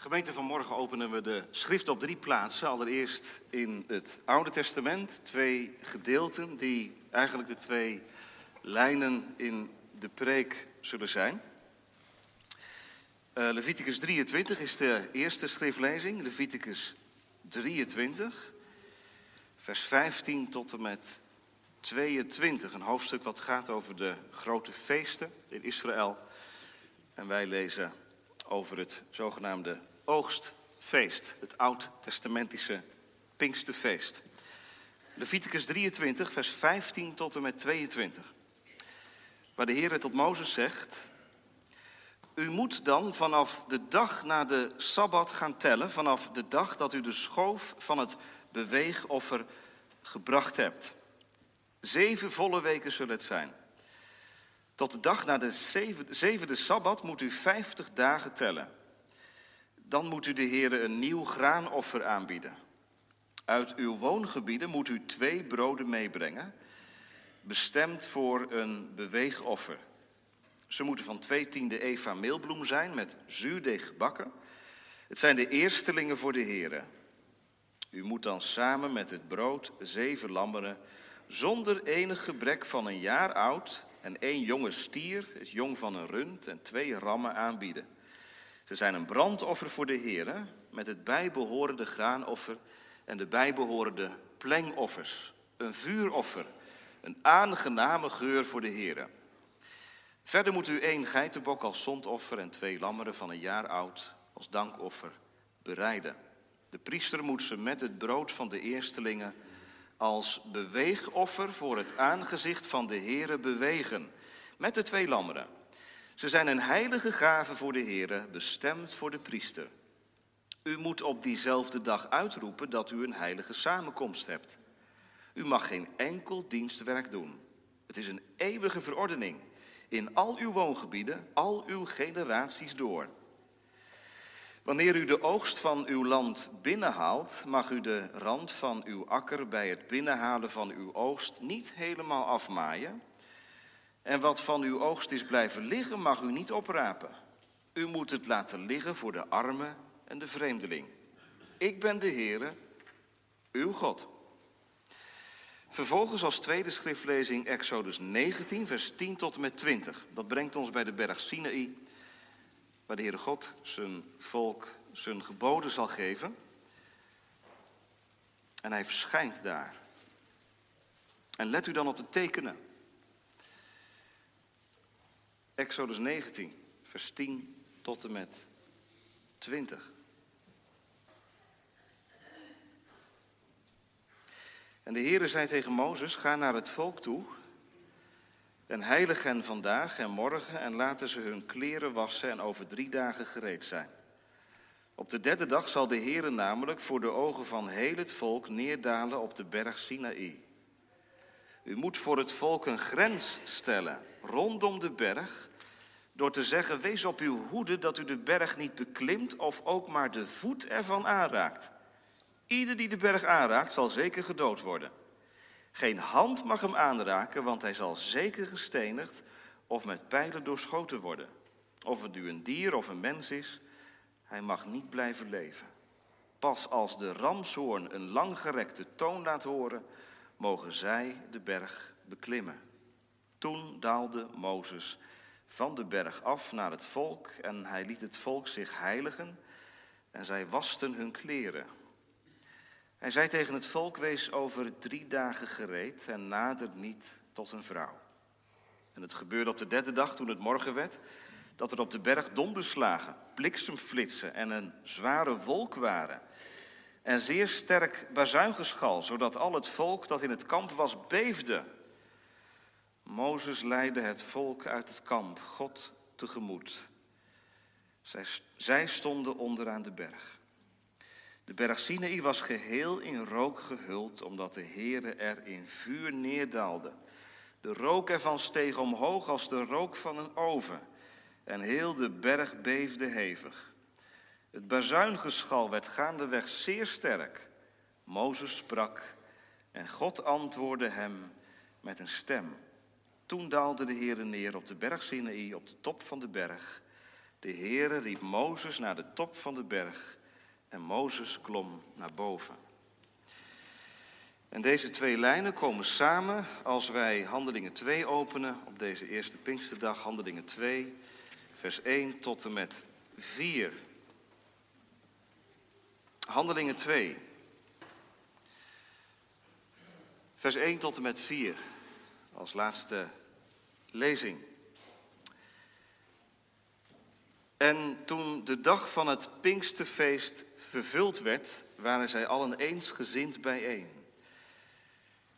Gemeente vanmorgen openen we de schrift op drie plaatsen. Allereerst in het Oude Testament, twee gedeelten die eigenlijk de twee lijnen in de preek zullen zijn. Uh, Leviticus 23 is de eerste schriftlezing. Leviticus 23, vers 15 tot en met 22. Een hoofdstuk wat gaat over de grote feesten in Israël. En wij lezen over het zogenaamde oogstfeest, het oud-testamentische Pinksterfeest. Leviticus 23, vers 15 tot en met 22. Waar de Heer tot Mozes zegt, u moet dan vanaf de dag na de Sabbat gaan tellen, vanaf de dag dat u de schoof van het beweegoffer gebracht hebt. Zeven volle weken zullen het zijn. Tot de dag na de zevende Sabbat moet u vijftig dagen tellen. Dan moet u de Heer een nieuw graanoffer aanbieden. Uit uw woongebieden moet u twee broden meebrengen, bestemd voor een beweegoffer. Ze moeten van twee tiende eva meelbloem zijn, met zuurdeeg gebakken. Het zijn de eerstelingen voor de Heer. U moet dan samen met het brood zeven lammeren, zonder enig gebrek van een jaar oud, en één jonge stier, het jong van een rund, en twee rammen aanbieden. Ze zijn een brandoffer voor de Heer, met het bijbehorende graanoffer en de bijbehorende plengoffers. Een vuuroffer, een aangename geur voor de Heer. Verder moet u één geitenbok als zondoffer en twee lammeren van een jaar oud als dankoffer bereiden. De priester moet ze met het brood van de eerstelingen als beweegoffer voor het aangezicht van de Heere bewegen, met de twee lammeren. Ze zijn een heilige gave voor de Heere, bestemd voor de priester. U moet op diezelfde dag uitroepen dat u een heilige samenkomst hebt. U mag geen enkel dienstwerk doen. Het is een eeuwige verordening in al uw woongebieden, al uw generaties door. Wanneer u de oogst van uw land binnenhaalt, mag u de rand van uw akker bij het binnenhalen van uw oogst niet helemaal afmaaien. En wat van uw oogst is blijven liggen, mag u niet oprapen. U moet het laten liggen voor de arme en de vreemdeling. Ik ben de Heere, uw God. Vervolgens als tweede schriftlezing Exodus 19, vers 10 tot en met 20. Dat brengt ons bij de berg Sinaï, waar de Heere God zijn volk zijn geboden zal geven. En hij verschijnt daar. En let u dan op de tekenen. Exodus 19, vers 10 tot en met 20. En de Heere zei tegen Mozes, ga naar het volk toe en heilig hen vandaag en morgen en laten ze hun kleren wassen en over drie dagen gereed zijn. Op de derde dag zal de Heere namelijk voor de ogen van heel het volk neerdalen op de berg Sinaï. U moet voor het volk een grens stellen rondom de berg door te zeggen, wees op uw hoede dat u de berg niet beklimt of ook maar de voet ervan aanraakt. Ieder die de berg aanraakt zal zeker gedood worden. Geen hand mag hem aanraken, want hij zal zeker gestenigd of met pijlen doorschoten worden. Of het nu een dier of een mens is, hij mag niet blijven leven. Pas als de ramshoorn een langgerekte toon laat horen, mogen zij de berg beklimmen. Toen daalde Mozes van de berg af naar het volk en hij liet het volk zich heiligen en zij wasten hun kleren. Hij zei tegen het volk, wees over drie dagen gereed en nader niet tot een vrouw. En het gebeurde op de derde dag, toen het morgen werd, dat er op de berg donderslagen, bliksemflitsen en een zware wolk waren. En zeer sterk bazuingeschal, zodat al het volk dat in het kamp was beefde. Mozes leidde het volk uit het kamp, God tegemoet. Zij, zij stonden onderaan de berg. De berg Sinaï was geheel in rook gehuld, omdat de Heere er in vuur neerdaalde. De rook ervan steeg omhoog als de rook van een oven. En heel de berg beefde hevig. Het bazuingeschal werd gaandeweg zeer sterk. Mozes sprak en God antwoordde hem met een stem. Toen daalde de Heere neer op de berg Sinaï, op de top van de berg. De Heere riep Mozes naar de top van de berg en Mozes klom naar boven. En deze twee lijnen komen samen als wij Handelingen 2 openen op deze eerste Pinksterdag, Handelingen 2, vers 1 tot en met 4. Handelingen 2, vers 1 tot en met 4, als laatste lezing. En toen de dag van het Pinksterfeest vervuld werd, waren zij allen eensgezind bijeen.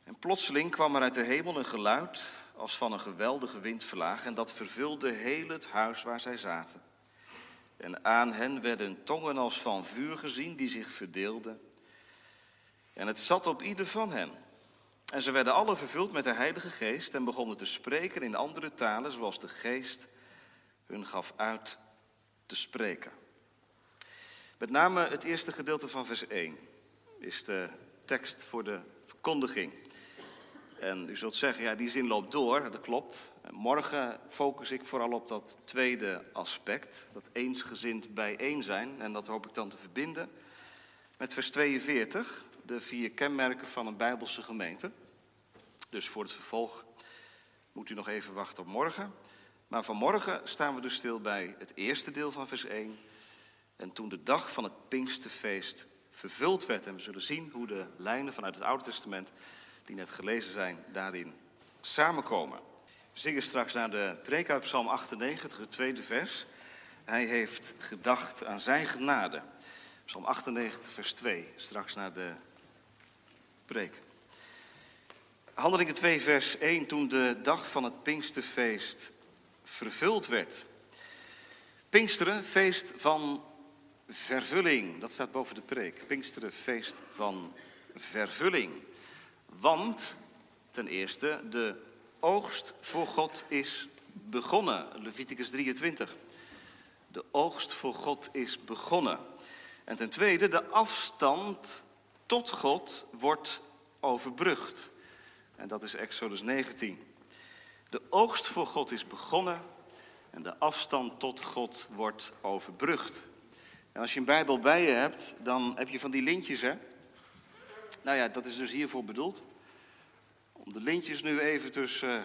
En plotseling kwam er uit de hemel een geluid als van een geweldige windvlaag en dat vervulde heel het huis waar zij zaten. En aan hen werden tongen als van vuur gezien die zich verdeelden. En het zat op ieder van hen. En ze werden alle vervuld met de Heilige Geest en begonnen te spreken in andere talen zoals de Geest hun gaf uit te spreken. Met name het eerste gedeelte van vers 1 is de tekst voor de verkondiging. En u zult zeggen, ja, die zin loopt door, dat klopt. Morgen focus ik vooral op dat tweede aspect, dat eensgezind bijeen zijn. En dat hoop ik dan te verbinden met vers 42, de vier kenmerken van een Bijbelse gemeente. Dus voor het vervolg moet u nog even wachten op morgen. Maar vanmorgen staan we dus stil bij het eerste deel van vers 1. En toen de dag van het Pinksterfeest vervuld werd. En we zullen zien hoe de lijnen vanuit het Oude Testament, die net gelezen zijn, daarin samenkomen. We zingen straks naar de preek uit Psalm 98, het tweede vers. Hij heeft gedacht aan zijn genade. Psalm 98, vers 2, straks naar de preek. Handelingen 2, vers 1, toen de dag van het Pinksterfeest vervuld werd. Pinksteren, feest van vervulling. Dat staat boven de preek. Pinksteren, feest van vervulling. Want, ten eerste, de oogst voor God is begonnen. Leviticus 23. De oogst voor God is begonnen. En ten tweede, de afstand tot God wordt overbrugd. En dat is Exodus 19. De oogst voor God is begonnen en de afstand tot God wordt overbrugd. En als je een Bijbel bij je hebt, dan heb je van die lintjes, hè? Nou ja, dat is dus hiervoor bedoeld. Om de lintjes nu even tussen uh,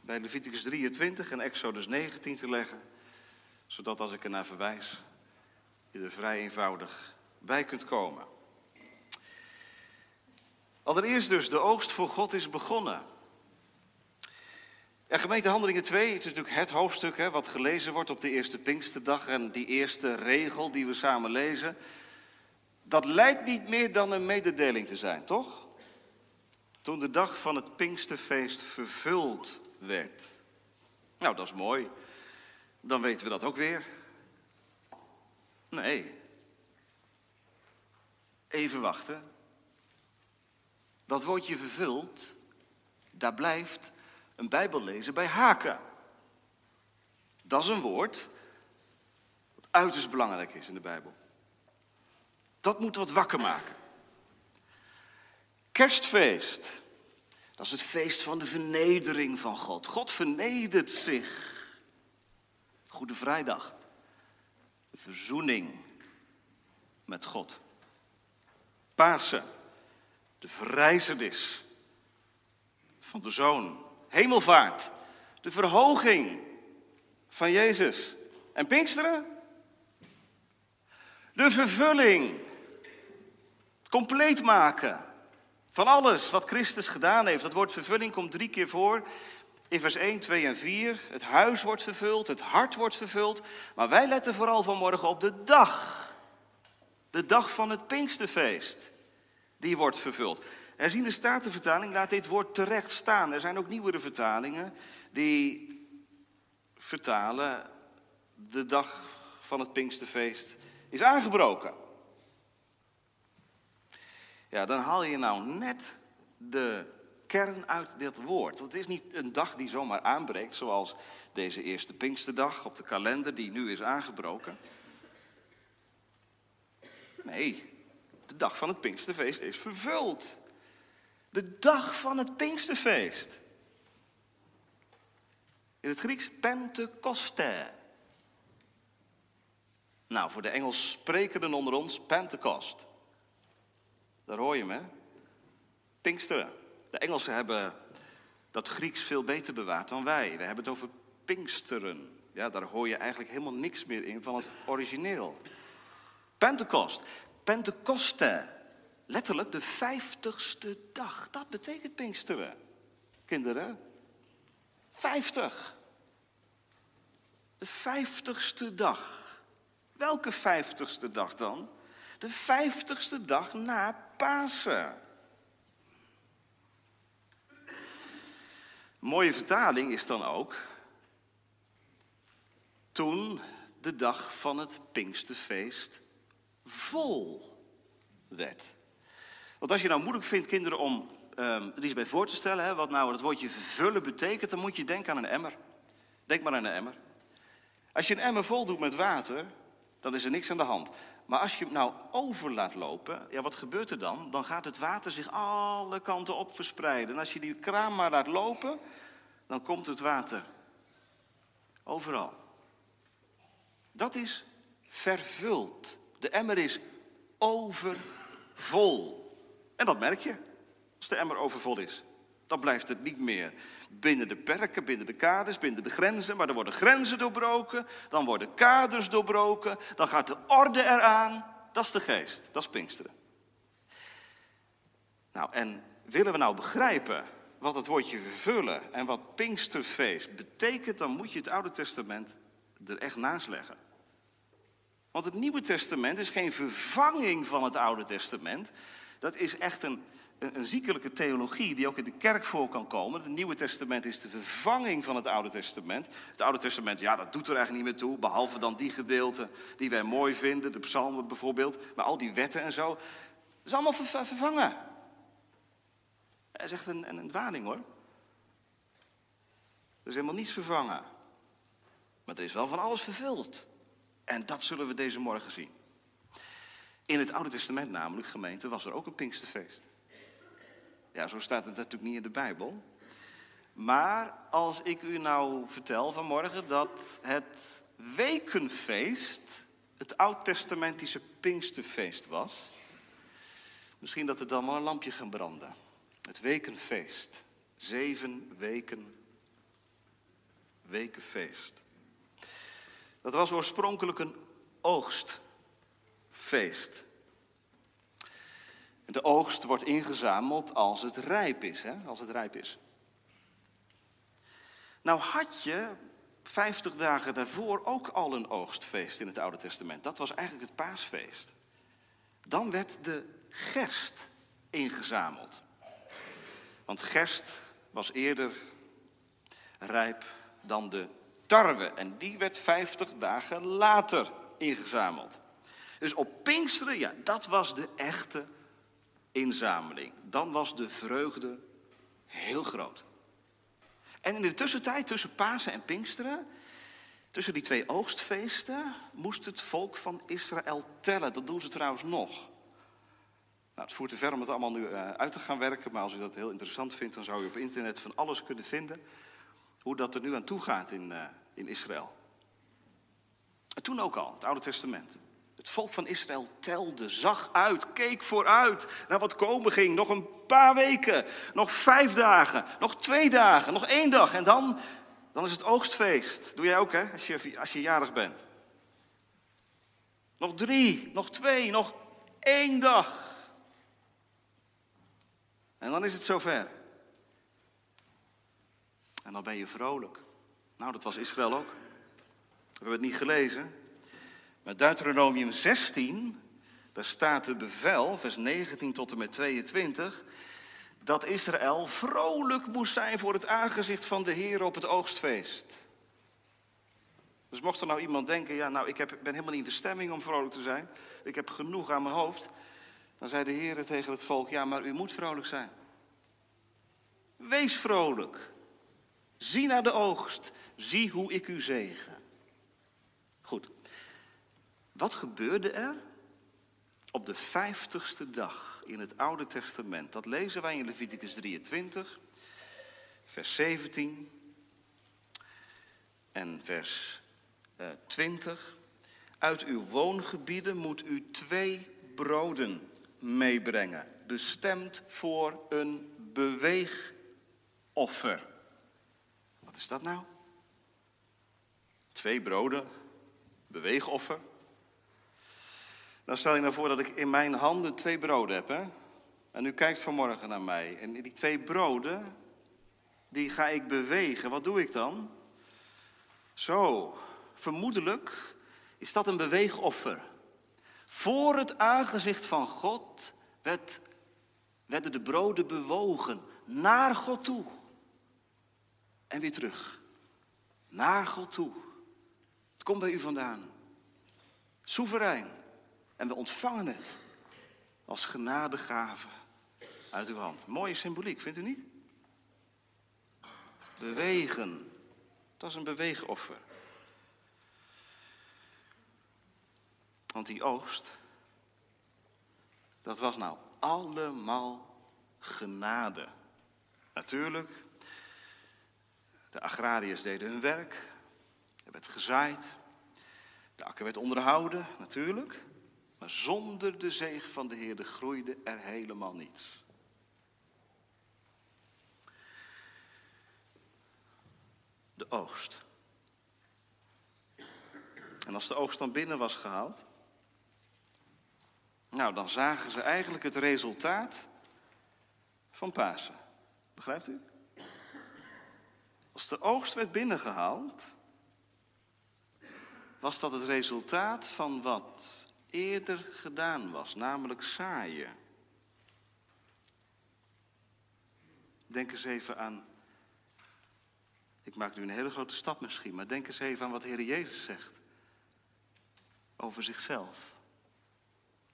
bij Leviticus 23 en Exodus 19 te leggen. Zodat als ik er naar verwijs, je er vrij eenvoudig bij kunt komen. Allereerst dus, de oogst voor God is begonnen. En gemeente Handelingen 2, het is natuurlijk het hoofdstuk hè, wat gelezen wordt op de eerste Pinksterdag. En die eerste regel die we samen lezen, dat lijkt niet meer dan een mededeling te zijn, toch? Toen de dag van het Pinksterfeest vervuld werd. Nou, dat is mooi. Dan weten we dat ook weer. Nee. Even wachten. Dat woordje vervuld, daar blijft een Bijbel lezen bij haken. Dat is een woord dat uiterst belangrijk is in de Bijbel. Dat moet wat wakker maken. Kerstfeest. Dat is het feest van de vernedering van God. God vernedert zich. Goede Vrijdag. De verzoening met God. Pasen. De verrijzenis van de Zoon hemelvaart, de verhoging van Jezus. En Pinksteren? De vervulling, het compleet maken van alles wat Christus gedaan heeft. Dat woord vervulling komt drie keer voor. In vers 1, 2 en 4. Het huis wordt vervuld, het hart wordt vervuld. Maar wij letten vooral vanmorgen op de dag. De dag van het Pinksterfeest. Die wordt vervuld. Herziende Statenvertaling laat dit woord terecht staan. Er zijn ook nieuwere vertalingen die vertalen de dag van het Pinksterfeest is aangebroken. Ja, dan haal je nou net de kern uit dit woord. Want het is niet een dag die zomaar aanbreekt, zoals deze eerste Pinksterdag op de kalender die nu is aangebroken. Nee, de dag van het Pinksterfeest is vervuld. De dag van het Pinksterfeest. In het Grieks Pentecoste. Nou, voor de Engels sprekenden onder ons, Pentecost. Daar hoor je hè? Pinksteren. De Engelsen hebben dat Grieks veel beter bewaard dan wij. We hebben het over Pinksteren. Ja, daar hoor je eigenlijk helemaal niks meer in van het origineel. Pentecost. Pentecoste. Letterlijk de vijftigste dag. Dat betekent Pinksteren. Kinderen. Vijftig. De vijftigste dag. Welke vijftigste dag dan? De vijftigste dag na Pasen. Mooie vertaling is dan ook. Toen de dag van het Pinksterfeest vol werd. Want als je nou moeilijk vindt, kinderen, om um, er iets bij voor te stellen, hè, wat nou het woordje vervullen betekent, dan moet je denken aan een emmer. Denk maar aan een emmer. Als je een emmer vol doet met water, dan is er niks aan de hand. Maar als je hem nou over laat lopen, ja, wat gebeurt er dan? Dan gaat het water zich alle kanten op verspreiden. En als je die kraan maar laat lopen, dan komt het water overal. Dat is vervuld. De emmer is overvol. En dat merk je als de emmer overvol is. Dan blijft het niet meer binnen de perken, binnen de kaders, binnen de grenzen. Maar dan worden grenzen doorbroken, dan worden kaders doorbroken, dan gaat de orde eraan. Dat is de geest, dat is Pinksteren. Nou, en willen we nou begrijpen wat het woordje vervullen en wat Pinksterfeest betekent, dan moet je het Oude Testament er echt naast leggen. Want het Nieuwe Testament is geen vervanging van het Oude Testament. Dat is echt een, een, ziekelijke theologie die ook in de kerk voor kan komen. Het Nieuwe Testament is de vervanging van het Oude Testament. Het Oude Testament, ja, dat doet er eigenlijk niet meer toe. Behalve dan die gedeelten die wij mooi vinden, de psalmen bijvoorbeeld. Maar al die wetten en zo, dat is allemaal vervangen. Dat is echt een, een, een dwaling hoor. Er is helemaal niets vervangen. Maar er is wel van alles vervuld. En dat zullen we deze morgen zien. In het Oude Testament namelijk, gemeente, was er ook een Pinksterfeest. Ja, zo staat het natuurlijk niet in de Bijbel. Maar als ik u nou vertel vanmorgen dat het wekenfeest het oud-testamentische Pinksterfeest was, misschien dat er dan wel een lampje gaan branden. Het wekenfeest. Zeven weken wekenfeest. Dat was oorspronkelijk een oogstfeest. De oogst wordt ingezameld als het rijp is. Hè? Als het rijp is. Nou had je 50 dagen daarvoor ook al een oogstfeest in het Oude Testament. Dat was eigenlijk het paasfeest. Dan werd de gerst ingezameld. Want gerst was eerder rijp dan de tarwe. En die werd 50 dagen later ingezameld. Dus op Pinksteren, ja, dat was de echte inzameling. Dan was de vreugde heel groot. En in de tussentijd, tussen Pasen en Pinksteren, tussen die twee oogstfeesten, moest het volk van Israël tellen. Dat doen ze trouwens nog. Nou, het voert te ver om het allemaal nu uh, uit te gaan werken, maar als u dat heel interessant vindt, dan zou u op internet van alles kunnen vinden hoe dat er nu aan toe gaat in, uh, in Israël. En toen ook al, het Oude Testament. Het volk van Israël telde, zag uit, keek vooruit naar wat komen ging. Nog een paar weken, nog vijf dagen, nog twee dagen, nog één dag. En dan, dan is het oogstfeest. Doe jij ook, hè, als je, als je jarig bent. Nog drie, nog twee, nog één dag. En dan is het zover. En dan ben je vrolijk. Nou, dat was Israël ook. We hebben het niet gelezen. Maar Deuteronomium 16, daar staat de bevel, vers 19 tot en met 22, dat Israël vrolijk moest zijn voor het aangezicht van de Heer op het oogstfeest. Dus mocht er nou iemand denken, ja, nou, ik heb, ben helemaal niet in de stemming om vrolijk te zijn, ik heb genoeg aan mijn hoofd, dan zei de Heer tegen het volk, ja, maar u moet vrolijk zijn. Wees vrolijk. Zie naar de oogst. Zie hoe ik u zegen. Goed. Wat gebeurde er op de vijftigste dag in het Oude Testament? Dat lezen wij in Leviticus 23, vers 17 en vers 20. Eh, Uit uw woongebieden moet u twee broden meebrengen, bestemd voor een beweegoffer. Wat is dat nou? Twee broden, beweegoffer. Dan stel je nou voor dat ik in mijn handen twee broden heb. Hè? En u kijkt vanmorgen naar mij. En die twee broden, die ga ik bewegen. Wat doe ik dan? Zo, vermoedelijk is dat een beweegoffer. Voor het aangezicht van God werd, werden de broden bewogen naar God toe. En weer terug. God toe. Het komt bij u vandaan. Soeverein. En we ontvangen het als genadegave uit uw hand. Mooie symboliek, vindt u niet? Bewegen. Dat is een beweegoffer. Want die oogst, dat was nou allemaal genade. Natuurlijk, de agrariërs deden hun werk. Er werd gezaaid. De akker werd onderhouden, natuurlijk. Maar zonder de zegen van de Heer groeide er helemaal niets. De oogst. En als de oogst dan binnen was gehaald, nou dan zagen ze eigenlijk het resultaat van Pasen. Begrijpt u? Als de oogst werd binnengehaald, was dat het resultaat van wat eerder gedaan was, namelijk zaaien. Denk eens even aan, ik maak nu een hele grote stap misschien, maar denk eens even aan wat de Heer Jezus zegt over zichzelf.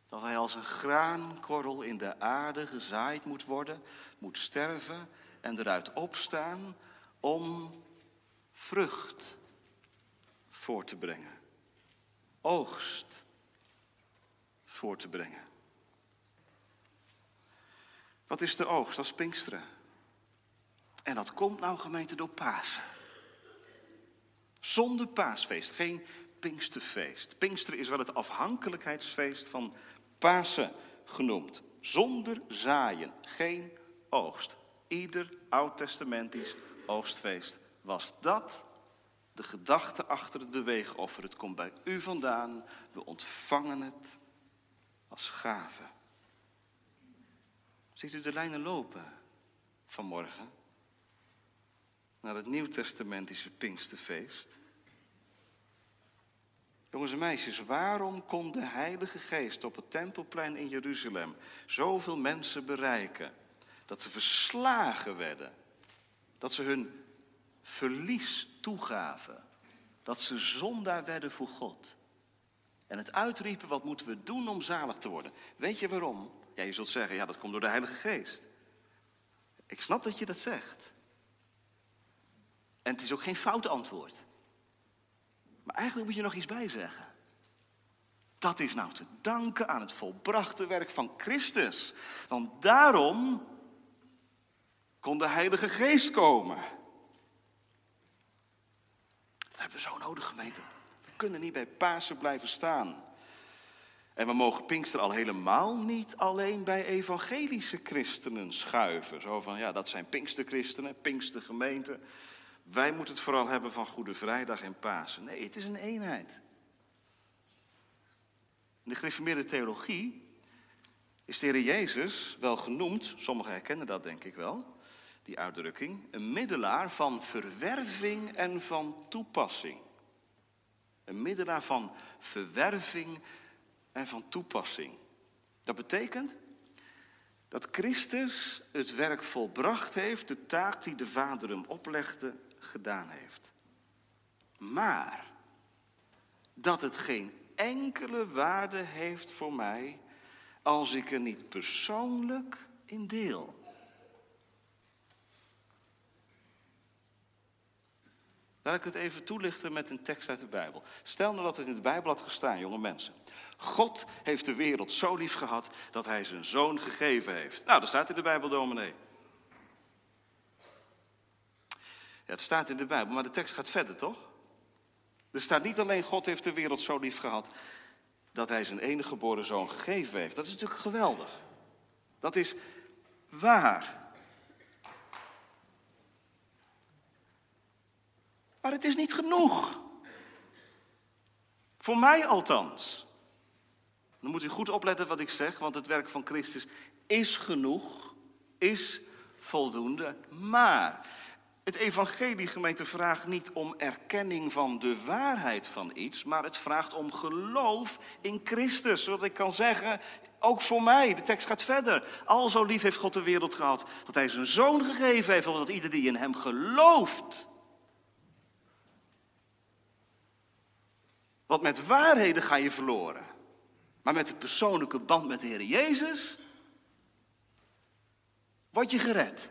Dat hij als een graankorrel in de aarde gezaaid moet worden, moet sterven en eruit opstaan om vrucht voor te brengen. Oogst voor te brengen. Wat is de oogst? Dat is Pinksteren. En dat komt nou gemeente door Pasen. Zonder paasfeest, geen Pinksterfeest. Pinksteren is wel het afhankelijkheidsfeest van Pasen genoemd. Zonder zaaien, geen oogst. Ieder oud-testamentisch oogstfeest was dat de gedachte achter het beweegoffer. Het komt bij u vandaan, we ontvangen het als gave. Ziet u de lijnen lopen vanmorgen? Naar het Nieuwtestamentische Pinksterfeest. Jongens en meisjes, waarom kon de Heilige Geest op het Tempelplein in Jeruzalem zoveel mensen bereiken? Dat ze verslagen werden. Dat ze hun verlies toegaven. Dat ze zondaar werden voor God. En het uitriepen, wat moeten we doen om zalig te worden? Weet je waarom? Ja, je zult zeggen, ja, dat komt door de Heilige Geest. Ik snap dat je dat zegt. En het is ook geen fout antwoord. Maar eigenlijk moet je nog iets bij zeggen. Dat is nou te danken aan het volbrachte werk van Christus. Want daarom kon de Heilige Geest komen. Dat hebben we zo nodig, gemeente kunnen niet bij Pasen blijven staan. En we mogen Pinkster al helemaal niet alleen bij evangelische christenen schuiven. Zo van, ja, dat zijn Pinksterchristenen, Pinkstergemeenten. Wij moeten het vooral hebben van Goede Vrijdag en Pasen. Nee, het is een eenheid. In de gereformeerde theologie is de Heer Jezus wel genoemd, sommigen herkennen dat denk ik wel, die uitdrukking, een middelaar van verwerving en van toepassing. Een middelaar van verwerving en van toepassing. Dat betekent dat Christus het werk volbracht heeft, de taak die de Vader hem oplegde, gedaan heeft. Maar dat het geen enkele waarde heeft voor mij als ik er niet persoonlijk in deel. Laat ik het even toelichten met een tekst uit de Bijbel. Stel nou dat het in de Bijbel had gestaan, jonge mensen. God heeft de wereld zo lief gehad dat hij zijn zoon gegeven heeft. Nou, dat staat in de Bijbel, dominee. Ja, het staat in de Bijbel, maar de tekst gaat verder, toch? Er staat niet alleen God heeft de wereld zo lief gehad dat hij zijn enige geboren zoon gegeven heeft. Dat is natuurlijk geweldig. Dat is waar. Maar het is niet genoeg. Voor mij althans. Dan moet u goed opletten wat ik zeg, want het werk van Christus is genoeg, is voldoende. Maar het evangelie gemeente vraagt niet om erkenning van de waarheid van iets, maar het vraagt om geloof in Christus. Zodat ik kan zeggen, ook voor mij, de tekst gaat verder. Al zo lief heeft God de wereld gehad, dat hij zijn zoon gegeven heeft, omdat ieder die in hem gelooft. Want met waarheden ga je verloren. Maar met de persoonlijke band met de Heer Jezus word je gered.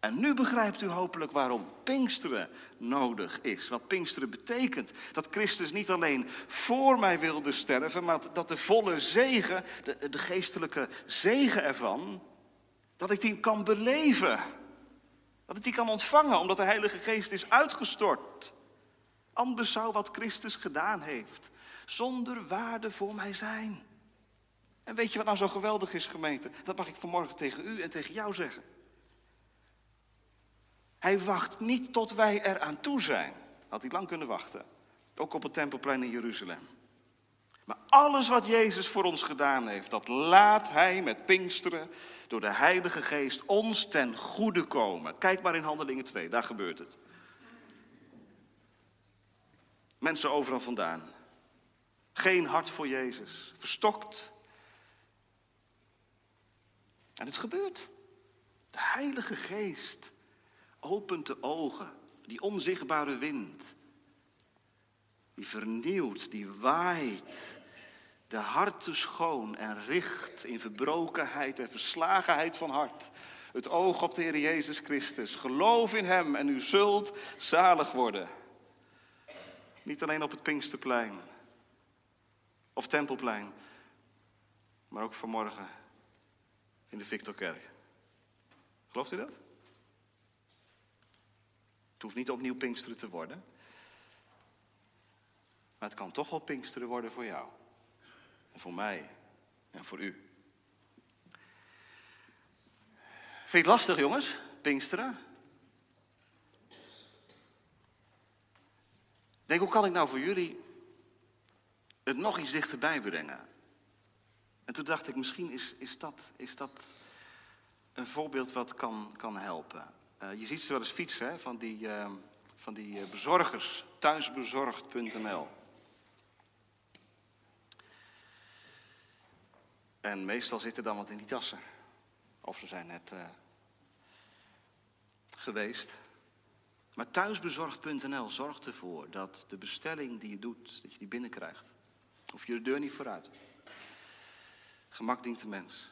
En nu begrijpt u hopelijk waarom Pinksteren nodig is. Wat Pinksteren betekent. Dat Christus niet alleen voor mij wilde sterven, maar dat de volle zegen, de, de geestelijke zegen ervan, dat ik die kan beleven. Dat ik die kan ontvangen, omdat de Heilige Geest is uitgestort. Anders zou wat Christus gedaan heeft zonder waarde voor mij zijn. En weet je wat nou zo geweldig is, gemeente? Dat mag ik vanmorgen tegen u en tegen jou zeggen. Hij wacht niet tot wij eraan toe zijn. Had hij lang kunnen wachten. Ook op het tempelplein in Jeruzalem. Maar alles wat Jezus voor ons gedaan heeft, dat laat Hij met Pinksteren door de Heilige Geest ons ten goede komen. Kijk maar in Handelingen 2, daar gebeurt het. Mensen overal vandaan. Geen hart voor Jezus. Verstokt. En het gebeurt. De Heilige Geest opent de ogen. Die onzichtbare wind. Die vernieuwt, die waait. De harten schoon en richt in verbrokenheid en verslagenheid van hart. Het oog op de Heer Jezus Christus. Geloof in Hem en u zult zalig worden. Niet alleen op het Pinksterplein of Tempelplein, maar ook vanmorgen in de Victorkerk. Gelooft u dat? Het hoeft niet opnieuw Pinksteren te worden, maar het kan toch wel Pinksteren worden voor jou. En voor mij en voor u. Vind je het lastig, jongens? Pinksteren? Denk, hoe kan ik nou voor jullie het nog iets dichterbij brengen? En toen dacht ik, misschien is, is, dat, is dat een voorbeeld wat kan, kan helpen. Uh, je ziet ze wel eens fietsen, van die, uh, van die uh, bezorgers, thuisbezorgd.nl. En meestal zitten dan wat in die tassen. Of ze zijn net geweest. Maar thuisbezorgd.nl zorgt ervoor dat de bestelling die je doet, dat je die binnenkrijgt. Of je de deur niet vooruit. Gemak dient de mens.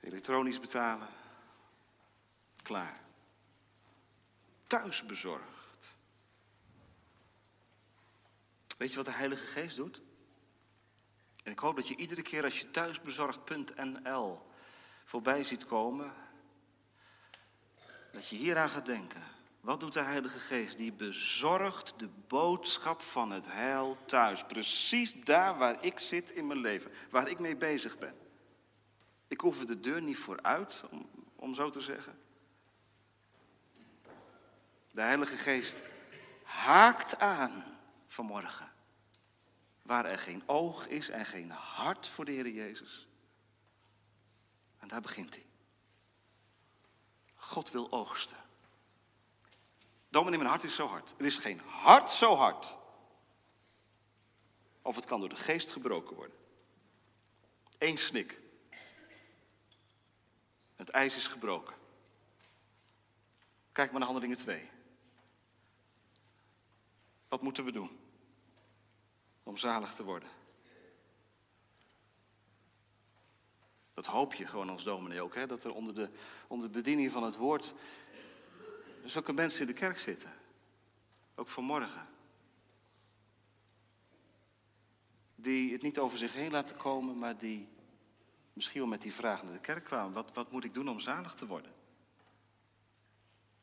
Elektronisch betalen. Klaar. Thuisbezorgd. Weet je wat de Heilige Geest doet? En ik hoop dat je iedere keer als je thuisbezorgd.nl voorbij ziet komen, dat je hieraan gaat denken. Wat doet de Heilige Geest? Die bezorgt de boodschap van het heil thuis. Precies daar waar ik zit in mijn leven, waar ik mee bezig ben. Ik hoef de deur niet vooruit, om, om zo te zeggen. De Heilige Geest haakt aan vanmorgen. Waar er geen oog is en geen hart voor de Heer Jezus. En daar begint hij. God wil oogsten. Dominee, mijn hart is zo hard. Er is geen hart zo hard. Of het kan door de geest gebroken worden. Eén snik. Het ijs is gebroken. Kijk maar naar handelingen 2. Wat moeten we doen om zalig te worden? Dat hoop je gewoon als dominee ook, hè? dat er onder de, onder de bediening van het woord zulke mensen in de kerk zitten. Ook vanmorgen. Die het niet over zich heen laten komen, maar die misschien wel met die vraag naar de kerk kwamen. Wat, wat moet ik doen om zalig te worden?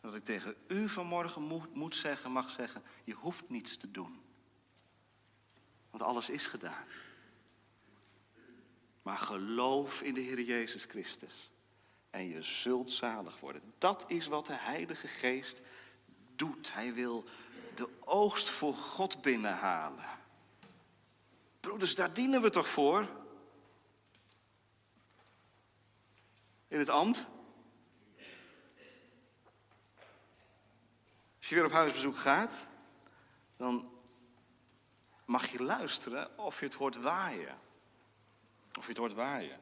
Dat ik tegen u vanmorgen moet, moet zeggen, mag zeggen, je hoeft niets te doen. Want alles is gedaan. Maar geloof in de Heer Jezus Christus. En je zult zalig worden. Dat is wat de Heilige Geest doet. Hij wil de oogst voor God binnenhalen. Broeders, daar dienen we toch voor? In het ambt? Als je weer op huisbezoek gaat, dan mag je luisteren of je het hoort waaien. Of je het hoort waaien.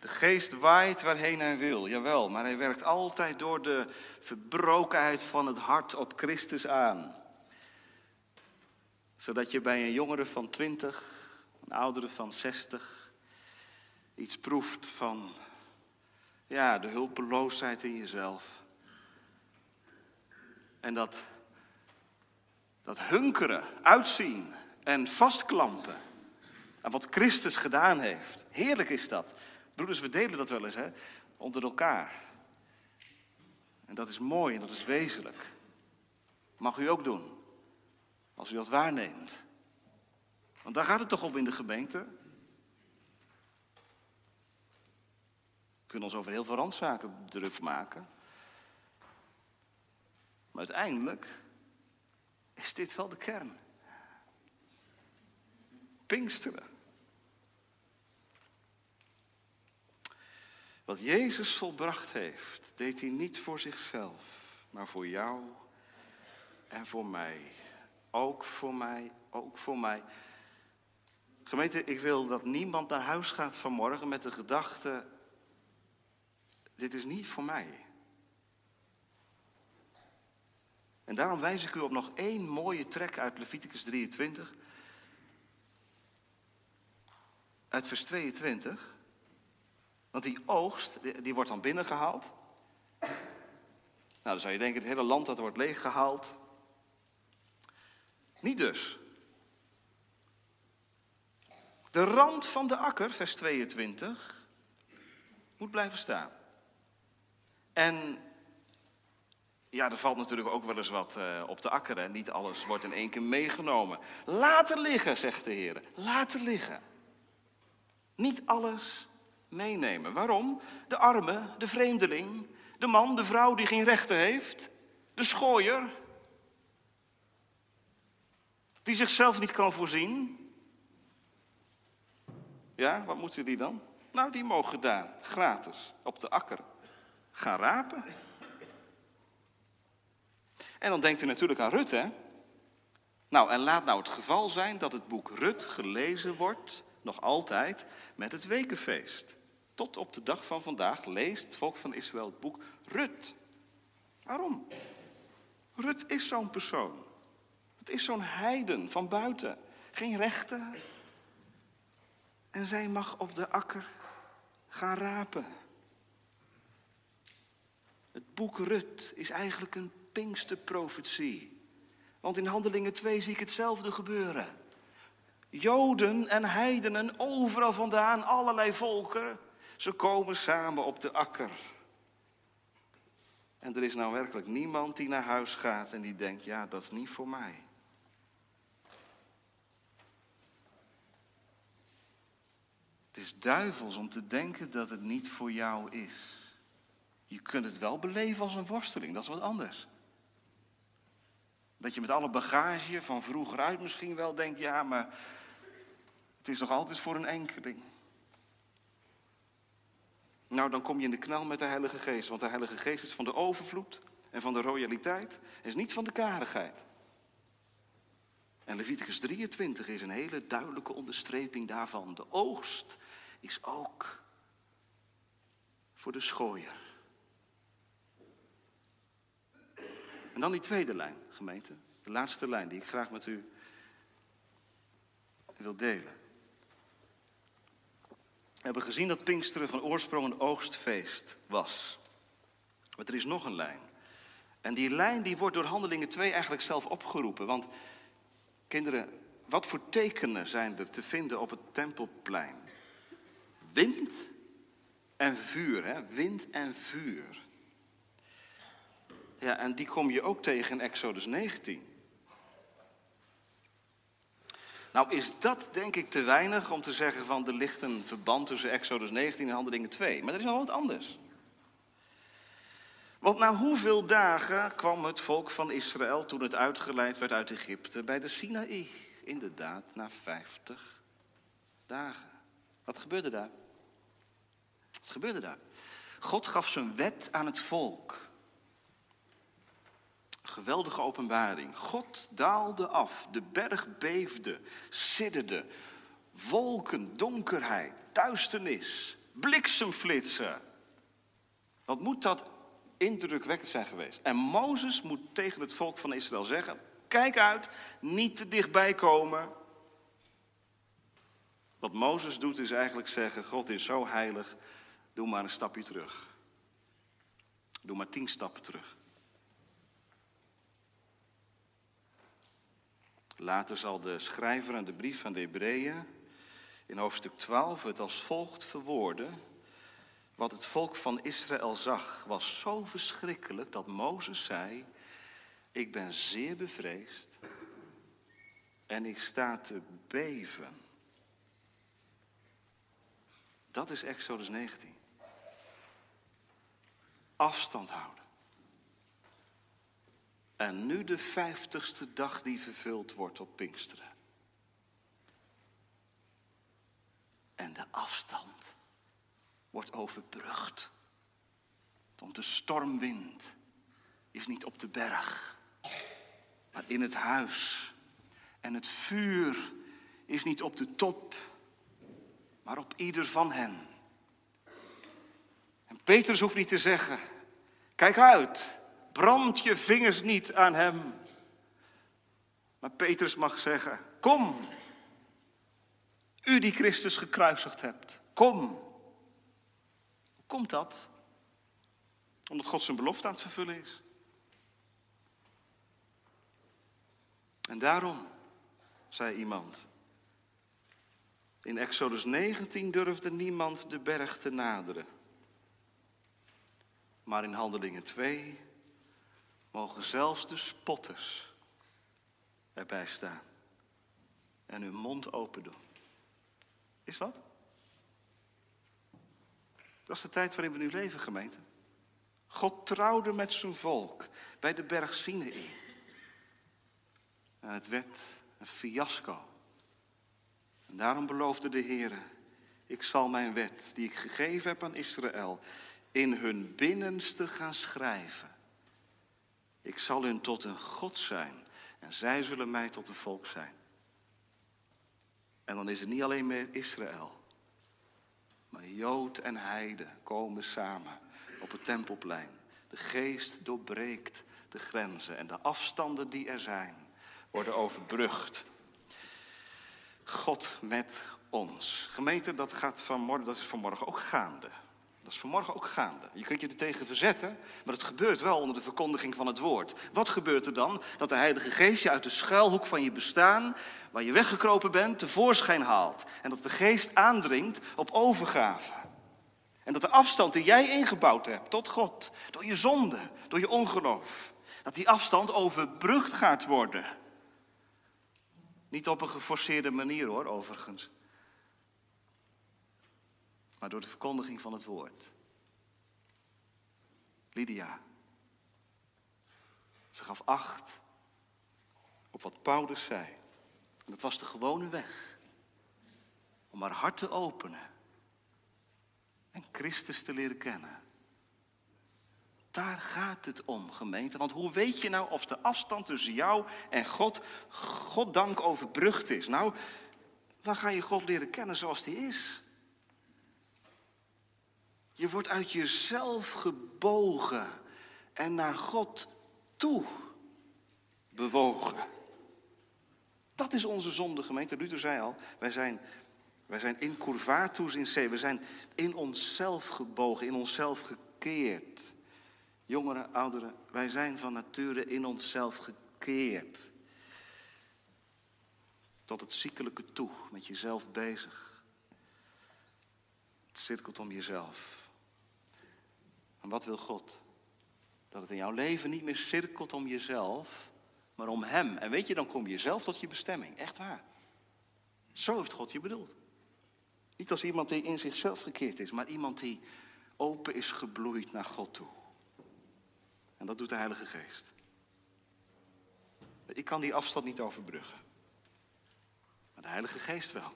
De geest waait waarheen hij wil, jawel, maar hij werkt altijd door de verbrokenheid van het hart op Christus aan. Zodat je bij een jongere van 20, een oudere van 60, iets proeft van ja, de hulpeloosheid in jezelf. En dat, dat hunkeren, uitzien en vastklampen aan wat Christus gedaan heeft. Heerlijk is dat. Broeders, we delen dat wel eens hè, onder elkaar. En dat is mooi en dat is wezenlijk. Mag u ook doen, als u dat waarneemt. Want daar gaat het toch om in de gemeente? We kunnen ons over heel veel randzaken druk maken. Maar uiteindelijk is dit wel de kern. Pinksteren. Wat Jezus volbracht heeft, deed hij niet voor zichzelf, maar voor jou en voor mij. Ook voor mij, ook voor mij. Gemeente, ik wil dat niemand naar huis gaat vanmorgen met de gedachte, dit is niet voor mij. En daarom wijs ik u op nog één mooie trek uit Leviticus 23. Uit vers 22. Want die oogst, die wordt dan binnengehaald. Nou, dan zou je denken, het hele land dat wordt leeggehaald. Niet dus. De rand van de akker, vers 22, moet blijven staan. En ja, er valt natuurlijk ook wel eens wat uh, op de akker. Hè? Niet alles wordt in één keer meegenomen. Laten liggen, zegt de Heer. Laten liggen. Niet alles meenemen. Waarom? De arme, de vreemdeling, de man, de vrouw die geen rechten heeft, de schooier, die zichzelf niet kan voorzien. Ja, wat moeten die dan? Nou, die mogen daar gratis op de akker gaan rapen. En dan denkt u natuurlijk aan Rut, hè? Nou, en laat nou het geval zijn dat het boek Rut gelezen wordt, nog altijd, met het wekenfeest. Tot op de dag van vandaag leest het volk van Israël het boek Rut. Waarom? Rut is zo'n persoon. Het is zo'n heiden van buiten. Geen rechten. En zij mag op de akker gaan rapen. Het boek Rut is eigenlijk een Pinksterprofetie. Want in Handelingen 2 zie ik hetzelfde gebeuren. Joden en heidenen, overal vandaan, allerlei volken, ze komen samen op de akker. En er is nou werkelijk niemand die naar huis gaat en die denkt, ja, dat is niet voor mij. Het is duivels om te denken dat het niet voor jou is. Je kunt het wel beleven als een worsteling, dat is wat anders. Dat je met alle bagage van vroeger uit misschien wel denkt, ja, maar het is nog altijd voor een enkeling. Nou, dan kom je in de knal met de Heilige Geest. Want de Heilige Geest is van de overvloed en van de royaliteit. Is niet van de karigheid. En Leviticus 23 is een hele duidelijke onderstreping daarvan. De oogst is ook voor de schooier. En dan die tweede lijn, gemeente. De laatste lijn die ik graag met u wil delen. We hebben gezien dat Pinksteren van oorsprong een oogstfeest was. Maar er is nog een lijn. En die lijn die wordt door Handelingen 2 eigenlijk zelf opgeroepen. Want kinderen, wat voor tekenen zijn er te vinden op het tempelplein? Wind en vuur, hè? Wind en vuur. Ja, en die kom je ook tegen in Exodus 19. Nou is dat denk ik te weinig om te zeggen van er ligt een verband tussen Exodus 19 en Handelingen 2. Maar er is nog wat anders. Want na hoeveel dagen kwam het volk van Israël toen het uitgeleid werd uit Egypte bij de Sinaï? Inderdaad, na 50 dagen. Wat gebeurde daar? Wat gebeurde daar? God gaf zijn wet aan het volk. Geweldige openbaring. God daalde af, de berg beefde, sidderde. Wolken, donkerheid, duisternis, bliksemflitsen. Wat moet dat indrukwekkend zijn geweest. En Mozes moet tegen het volk van Israël zeggen: Kijk uit, niet te dichtbij komen. Wat Mozes doet is eigenlijk zeggen: God is zo heilig, doe maar een stapje terug. Doe maar tien stappen terug. Later zal de schrijver aan de brief van de Hebreeën in hoofdstuk 12 het als volgt verwoorden. Wat het volk van Israël zag was zo verschrikkelijk dat Mozes zei: Ik ben zeer bevreesd en ik sta te beven. Dat is Exodus 19. Afstand houden. En nu de vijftigste dag die vervuld wordt op Pinksteren. En de afstand wordt overbrugd. Want de stormwind is niet op de berg, maar in het huis. En het vuur is niet op de top, maar op ieder van hen. En Petrus hoeft niet te zeggen: Kijk uit, brand je vingers niet aan hem. Maar Petrus mag zeggen: Kom, u die Christus gekruisigd hebt, kom. Hoe komt dat? Omdat God zijn belofte aan het vervullen is. En daarom, zei iemand, in Exodus 19 durfde niemand de berg te naderen. Maar in Handelingen 2 mogen zelfs de spotters erbij staan en hun mond open doen. Is wat? Dat is de tijd waarin we nu leven, gemeente. God trouwde met zijn volk bij de berg Sinai. En het werd een fiasco. En daarom beloofde de Heer: ik zal mijn wet, die ik gegeven heb aan Israël, in hun binnenste gaan schrijven. Ik zal hun tot een God zijn en zij zullen mij tot een volk zijn. En dan is het niet alleen meer Israël, maar Jood en Heide komen samen op het tempelplein. De geest doorbreekt de grenzen en de afstanden die er zijn worden overbrugd. God met ons. Gemeente, dat, gaat vanmorgen, dat is vanmorgen ook gaande. Dat is vanmorgen ook gaande. Je kunt je er tegen verzetten, maar het gebeurt wel onder de verkondiging van het woord. Wat gebeurt er dan? Dat de Heilige Geest je uit de schuilhoek van je bestaan, waar je weggekropen bent, tevoorschijn haalt. En dat de Geest aandringt op overgave. En dat de afstand die jij ingebouwd hebt tot God, door je zonde, door je ongeloof, dat die afstand overbrugd gaat worden. Niet op een geforceerde manier hoor, overigens maar door de verkondiging van het woord. Lydia. Ze gaf acht op wat Paulus zei. En dat was de gewone weg. Om haar hart te openen. En Christus te leren kennen. Daar gaat het om, gemeente. Want hoe weet je nou of de afstand tussen jou en God, God dank overbrugd is? Nou, dan ga je God leren kennen zoals die is. Je wordt uit jezelf gebogen en naar God toe bewogen. Dat is onze zonde, gemeente. Luther zei al, wij zijn, wij zijn in curvatus in se. We zijn in onszelf gebogen, in onszelf gekeerd. Jongeren, ouderen, wij zijn van nature in onszelf gekeerd. Tot het ziekelijke toe, met jezelf bezig. Het cirkelt om jezelf. En wat wil God? Dat het in jouw leven niet meer cirkelt om jezelf, maar om Hem. En weet je, dan kom je zelf tot je bestemming. Echt waar. Zo heeft God je bedoeld. Niet als iemand die in zichzelf gekeerd is, maar iemand die open is gebloeid naar God toe. En dat doet de Heilige Geest. Ik kan die afstand niet overbruggen. Maar de Heilige Geest wel.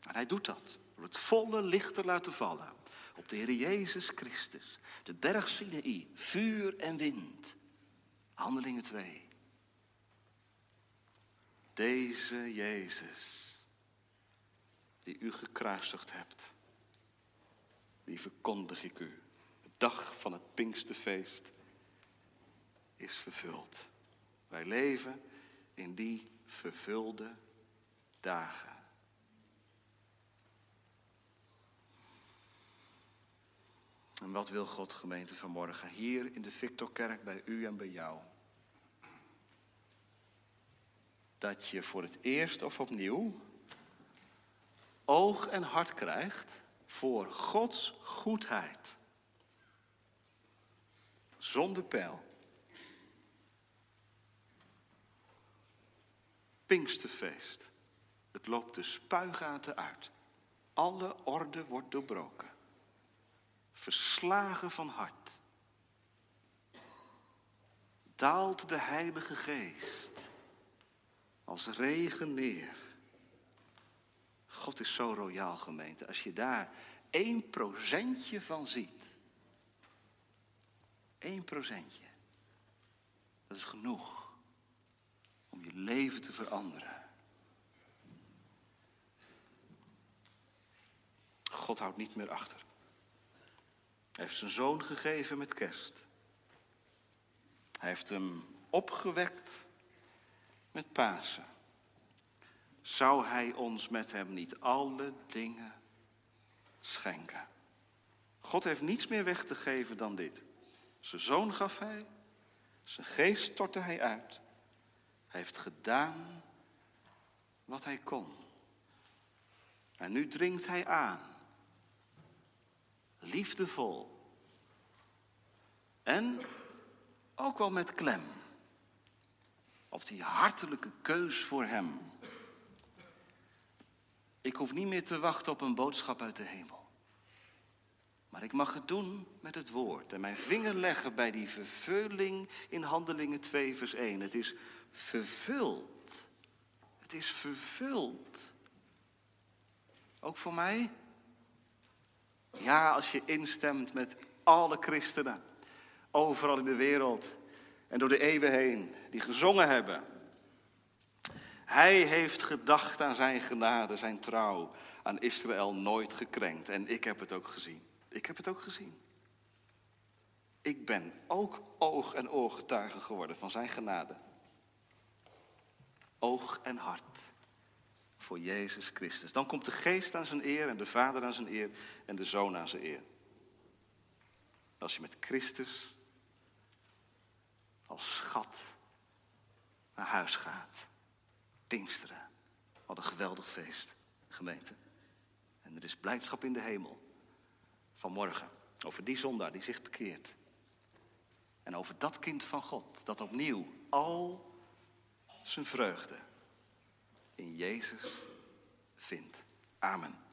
En hij doet dat. Door het volle licht te laten vallen. Op de Heer Jezus Christus. De berg Sinaï. Vuur en wind. Handelingen 2. Deze Jezus. Die u gekruisigd hebt. Die verkondig ik u. De dag van het Pinksterfeest is vervuld. Wij leven in die vervulde dagen. En wat wil God gemeente vanmorgen hier in de Victorkerk bij u en bij jou? Dat je voor het eerst of opnieuw oog en hart krijgt voor Gods goedheid. Zonder pijl. Pinksterfeest. Het loopt de spuigaten uit. Alle orde wordt doorbroken. Verslagen van hart. Daalt de Heilige Geest als regen neer. God is zo royaal gemeente. Als je daar één procentje van ziet. Eén procentje. Dat is genoeg om je leven te veranderen. God houdt niet meer achter. Hij heeft zijn zoon gegeven met kerst. Hij heeft hem opgewekt met Pasen. Zou hij ons met hem niet alle dingen schenken? God heeft niets meer weg te geven dan dit. Zijn zoon gaf hij, zijn geest stortte hij uit. Hij heeft gedaan wat hij kon. En nu dringt hij aan. Liefdevol. En ook wel met klem. Op die hartelijke keus voor hem. Ik hoef niet meer te wachten op een boodschap uit de hemel. Maar ik mag het doen met het woord en mijn vinger leggen bij die vervulling in Handelingen 2, vers 1. Het is vervuld. Het is vervuld. Ook voor mij? Ja, als je instemt met alle christenen, overal in de wereld en door de eeuwen heen, die gezongen hebben. Hij heeft gedacht aan zijn genade, zijn trouw, aan Israël nooit gekrenkt. En ik heb het ook gezien. Ik heb het ook gezien. Ik ben ook oog en oorgetuige geworden van zijn genade. Oog en hart voor Jezus Christus. Dan komt de geest aan zijn eer en de vader aan zijn eer en de zoon aan zijn eer. Als je met Christus als schat naar huis gaat. Pinksteren. Wat een geweldig feest, gemeente. En er is blijdschap in de hemel. Vanmorgen. Over die zondaar die zich bekeert. En over dat kind van God. Dat opnieuw al zijn vreugde in Jezus vindt. Amen.